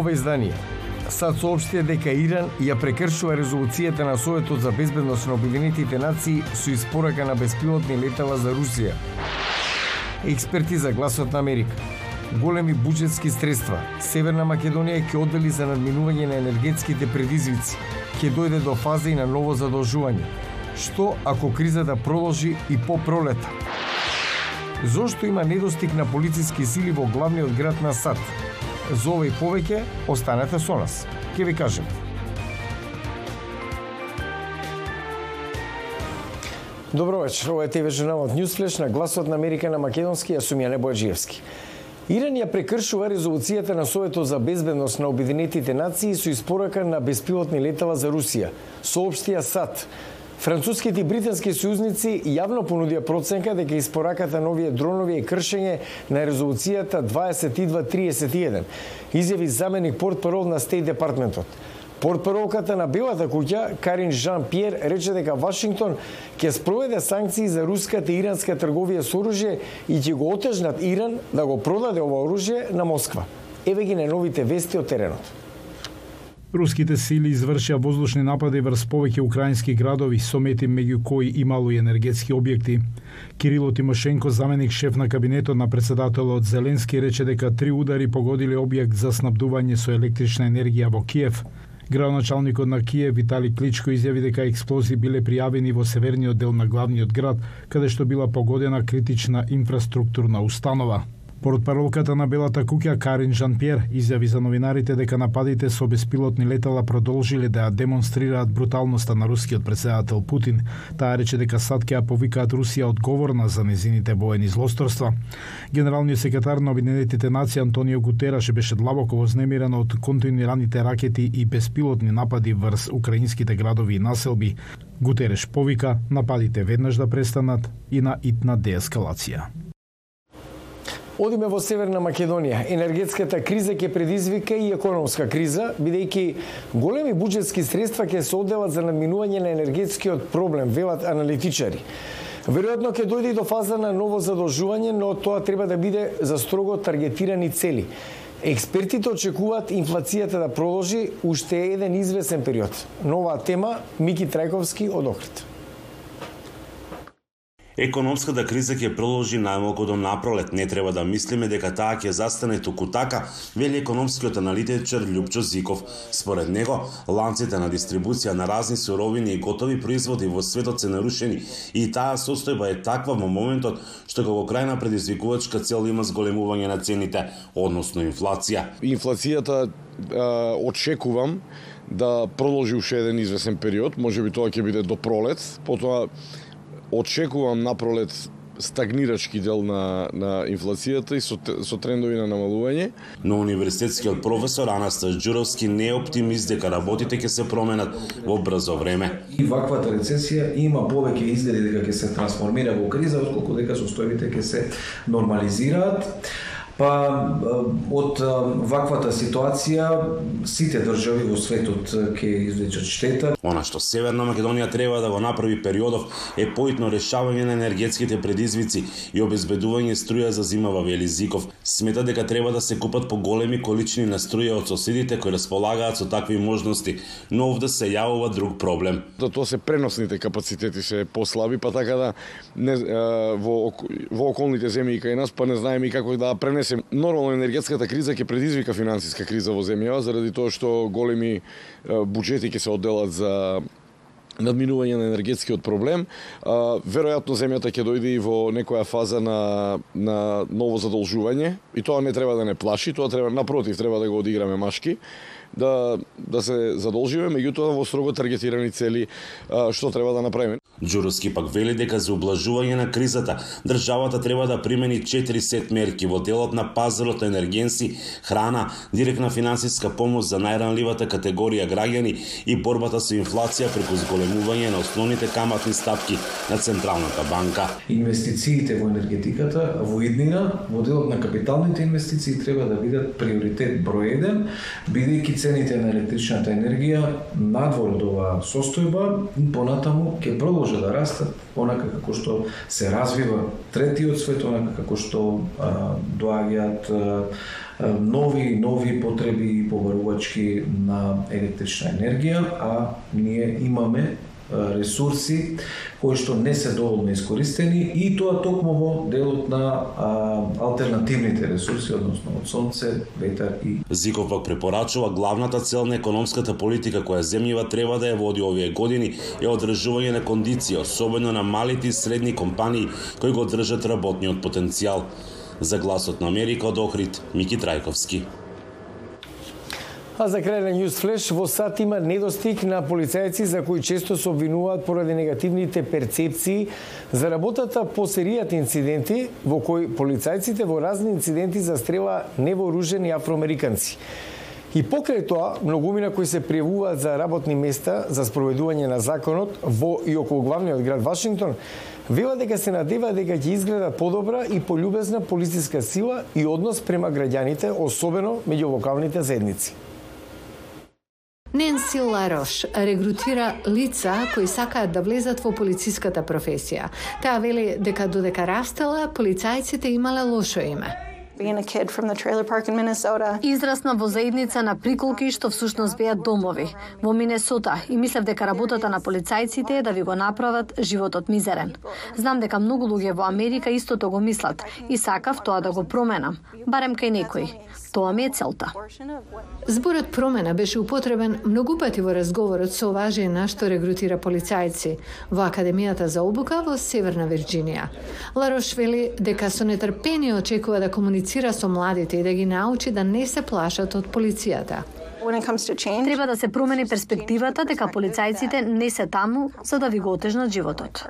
Ова издание САД соопштија дека Иран ја прекршува резолуцијата на Советот за безбедност на Обединетите нации со испорака на беспилотни летала за Русија. Експерти за гласот на Америка. Големи буџетски средства Северна Македонија ќе оддели за надминување на енергетските предизвици. Ќе дојде до фаза и на ново задолжување. Што ако кризата продолжи и по пролета? Зошто има недостиг на полициски сили во главниот град на САД? За ова и повеќе, останете со нас. Ке ви кажем. Добро вечер, ова е ТВ Журналот Ньюсфлеш на гласот на Америка на македонски, јас сум Јане Бојаджиевски. Иран ја прекршува резолуцијата на Советот за безбедност на Обединетите нации со испорака на беспилотни летала за Русија, соопштија САД. Француските и британски сојузници јавно понудија проценка дека испораката на овие дронови е кршење на резолуцијата 2231, изјави заменик портпарол на Стейт Департментот. Портпаролката на Белата куќа, Карин Жан Пиер, рече дека Вашингтон ќе спроведе санкции за руската и иранска трговија со оружје и ќе го отежнат Иран да го продаде ова оружје на Москва. Еве ги на новите вести од теренот. Руските сили извршија воздушни напади врз повеќе украински градови, со мети меѓу кои имало и енергетски објекти. Кирило Тимошенко, заменик шеф на кабинетот на председателот Зеленски, рече дека три удари погодиле објект за снабдување со електрична енергија во Киев. Градоначалникот на Киев Витали Кличко изјави дека експлозии биле пријавени во северниот дел на главниот град, каде што била погодена критична инфраструктурна установа. Портпаролката на Белата куќа Карин Жан-Пьер изјави за новинарите дека нападите со беспилотни летала продолжиле да ја демонстрираат бруталноста на рускиот председател Путин. Таа рече дека САД ќе ја повикаат Русија одговорна за незините воени злосторства. Генералниот секретар на Обединетите нации Антонио Гутераш беше длабоко вознемирен од континуираните ракети и беспилотни напади врз украинските градови и населби. Гутереш повика нападите веднаш да престанат и на итна деескалација. Одиме во Северна Македонија. Енергетската криза ќе предизвика и економска криза, бидејќи големи буџетски средства ќе се одделат за надминување на енергетскиот проблем, велат аналитичари. Веројатно ќе дојде и до фаза на ново задолжување, но тоа треба да биде за строго таргетирани цели. Експертите очекуваат инфлацијата да продолжи уште еден извесен период. Нова тема Мики Трајковски од Охрид. Економската криза ќе продолжи најмалку до напролет. Не треба да мислиме дека таа ќе застане туку така, вели економскиот аналитичар Љупчо Зиков. Според него, ланците на дистрибуција на разни суровини и готови производи во светот се нарушени и таа состојба е таква во моментот што како крајна предизвикувачка цел има зголемување на цените, односно инфлација. Инфлацијата очекувам да продолжи уште еден извесен период, можеби тоа ќе биде до пролет, потоа очекувам напролет стагнирачки дел на, на инфлацијата и со, со трендови на намалување. Но универзитетскиот професор Анастас Ѓуровски не е оптимист дека работите ќе се променат во брзо време. И ваквата рецесија има повеќе изгледи дека ќе се трансформира во криза, отколку дека состојбите ќе се нормализираат. Па од ваквата ситуација сите држави во светот ќе извлечат штета. Она што Северна Македонија треба да го направи периодов е поитно решавање на енергетските предизвици и обезбедување струја за зимава вели Зиков. Смета дека треба да се купат по големи количини на струја од соседите кои располагаат со такви можности, но овде се јавува друг проблем. Да тоа се преносните капацитети се послаби, па така да не, во, во околните земји и кај нас па не знаеме и како да пренесеме Мислим, нормално енергетската криза ќе предизвика финансиска криза во земјава заради тоа што големи буџети ќе се одделат за надминување на енергетскиот проблем. А, веројатно земјата ќе дојде и во некоја фаза на, на ново задолжување и тоа не треба да не плаши, тоа треба напротив треба да го одиграме машки да да се задолжиме, меѓутоа во строго таргетирани цели што треба да направиме. Джуровски пак вели дека за облажување на кризата државата треба да примени 4 сет мерки во делот на пазарот енергенси, храна, директна финансиска помош за најранливата категорија граѓани и борбата со инфлација преку зголемување на основните каматни стапки на Централната банка. Инвестициите во енергетиката во иднина во делот на капиталните инвестиции треба да бидат приоритет број 1, бидејќи цените на електричната енергија надвор од оваа состојба понатаму ќе продолжат да растат онака како што се развива третиот свет, онака како што а, доаѓаат нови нови потреби и побарувачки на електрична енергија, а ние имаме ресурси кои што не се доволно искористени и тоа токму во делот на а, алтернативните ресурси, односно од сонце, ветар и Зиков пак препорачува главната цел на економската политика која земјава треба да ја води овие години е одржување на кондиција, особено на малите и средни компании кои го држат работниот потенцијал. За гласот на Америка од Охрид, Мики Трајковски. А за крај на News Flash, во САД има недостиг на полицајци за кои често се обвинуваат поради негативните перцепции за работата по серијат инциденти во кои полицајците во разни инциденти застрела невооружени афроамериканци. И покрај тоа, многумина кои се пријавуваат за работни места за спроведување на законот во и околу главниот град Вашингтон, вела дека се надева дека ќе изгледа подобра и полюбезна полициска сила и однос према граѓаните, особено меѓу локалните заедници. Ненси Ларош регрутира лица кои сакаат да влезат во полициската професија. Таа вели дека додека растела, полицајците имале лошо име being a kid from the trailer park in Minnesota. Израсна во заедница на приколки што всушност беа домови во Минесота и мислев дека работата на полицајците е да ви го направат животот мизерен. Знам дека многу луѓе во Америка истото го мислат и сакав тоа да го променам, барем кај некој. Тоа ми е целта. Зборот промена беше употребен многу пати во разговорот со оважие на што регрутира полицајци во Академијата за обука во Северна Вирџинија. Ларош вели дека со нетрпение очекува да комуницира со младите и да ги научи да не се плашат од полицијата. Треба да се промени перспективата дека полицајците не се таму за да ви го отежнат животот.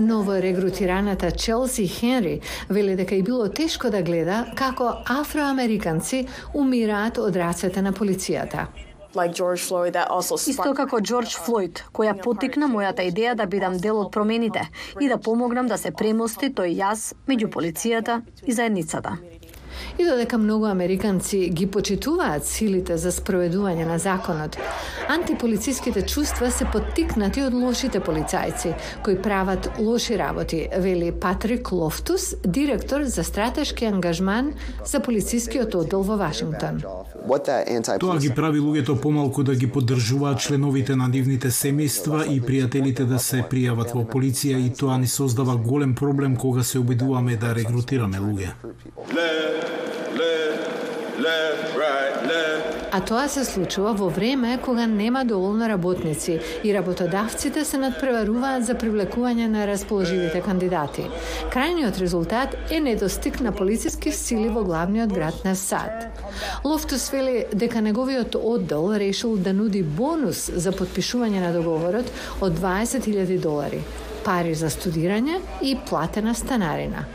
Ново регрутираната Челси Хенри вели дека и било тешко да гледа како афроамериканци умираат од рацете на полицијата. Исто како Џорџ Флојд, која потикна мојата идеја да бидам дел од промените и да помогнам да се премости тој јаз меѓу полицијата и заедницата. И додека многу американци ги почитуваат силите за спроведување на законот, антиполициските чувства се поттикнати од лошите полицајци, кои прават лоши работи, вели Патрик Лофтус, директор за стратешки ангажман за полицискиот оддел во Вашингтон. Тоа ги прави луѓето помалку да ги поддржуваат членовите на нивните семејства и пријателите да се пријават во полиција и тоа ни создава голем проблем кога се обидуваме да регрутираме луѓе. А тоа се случува во време кога нема доволно работници и работодавците се надпреваруваат за привлекување на расположивите кандидати. Крајниот резултат е недостиг на полициски сили во главниот град на САД. Лофтус вели дека неговиот оддел решил да нуди бонус за подпишување на договорот од 20.000 долари, пари за студирање и платена станарина.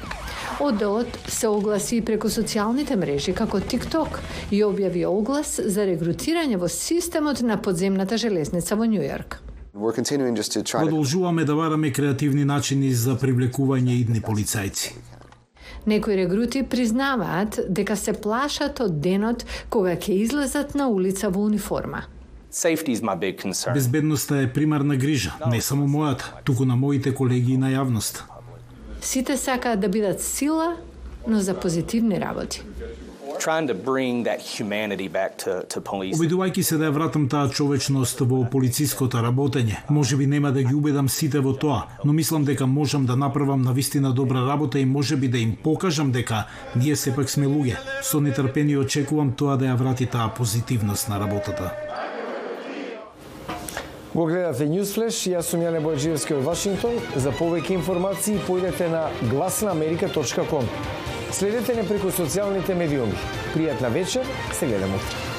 Одделот се огласи и преку социјалните мрежи како TikTok и објави оглас за регрутирање во системот на подземната железница во Њујорк. Продолжуваме да бараме креативни начини за привлекување идни полицајци. Некои регрути признаваат дека се плашат од денот кога ќе излезат на улица во униформа. Безбедноста е примарна грижа, не само мојата, туку на моите колеги и на јавност. Сите сакаат да бидат сила, но за позитивни работи. Trying to bring that humanity back to, to police. Обидувајќи се да ја вратам таа човечност во полициското работење, може би нема да ги убедам сите во тоа, но мислам дека можам да направам на вистина добра работа и може би да им покажам дека ние сепак сме луѓе. Со нетрпение очекувам тоа да ја врати таа позитивност на работата. Го гледате Newsflash, јас сум Јане Бојаджиевски од Вашингтон. За повеќе информации појдете на гласнаамерика.ком. Следете не преку социјалните медиуми. Пријатна вечер, се гледаме утре.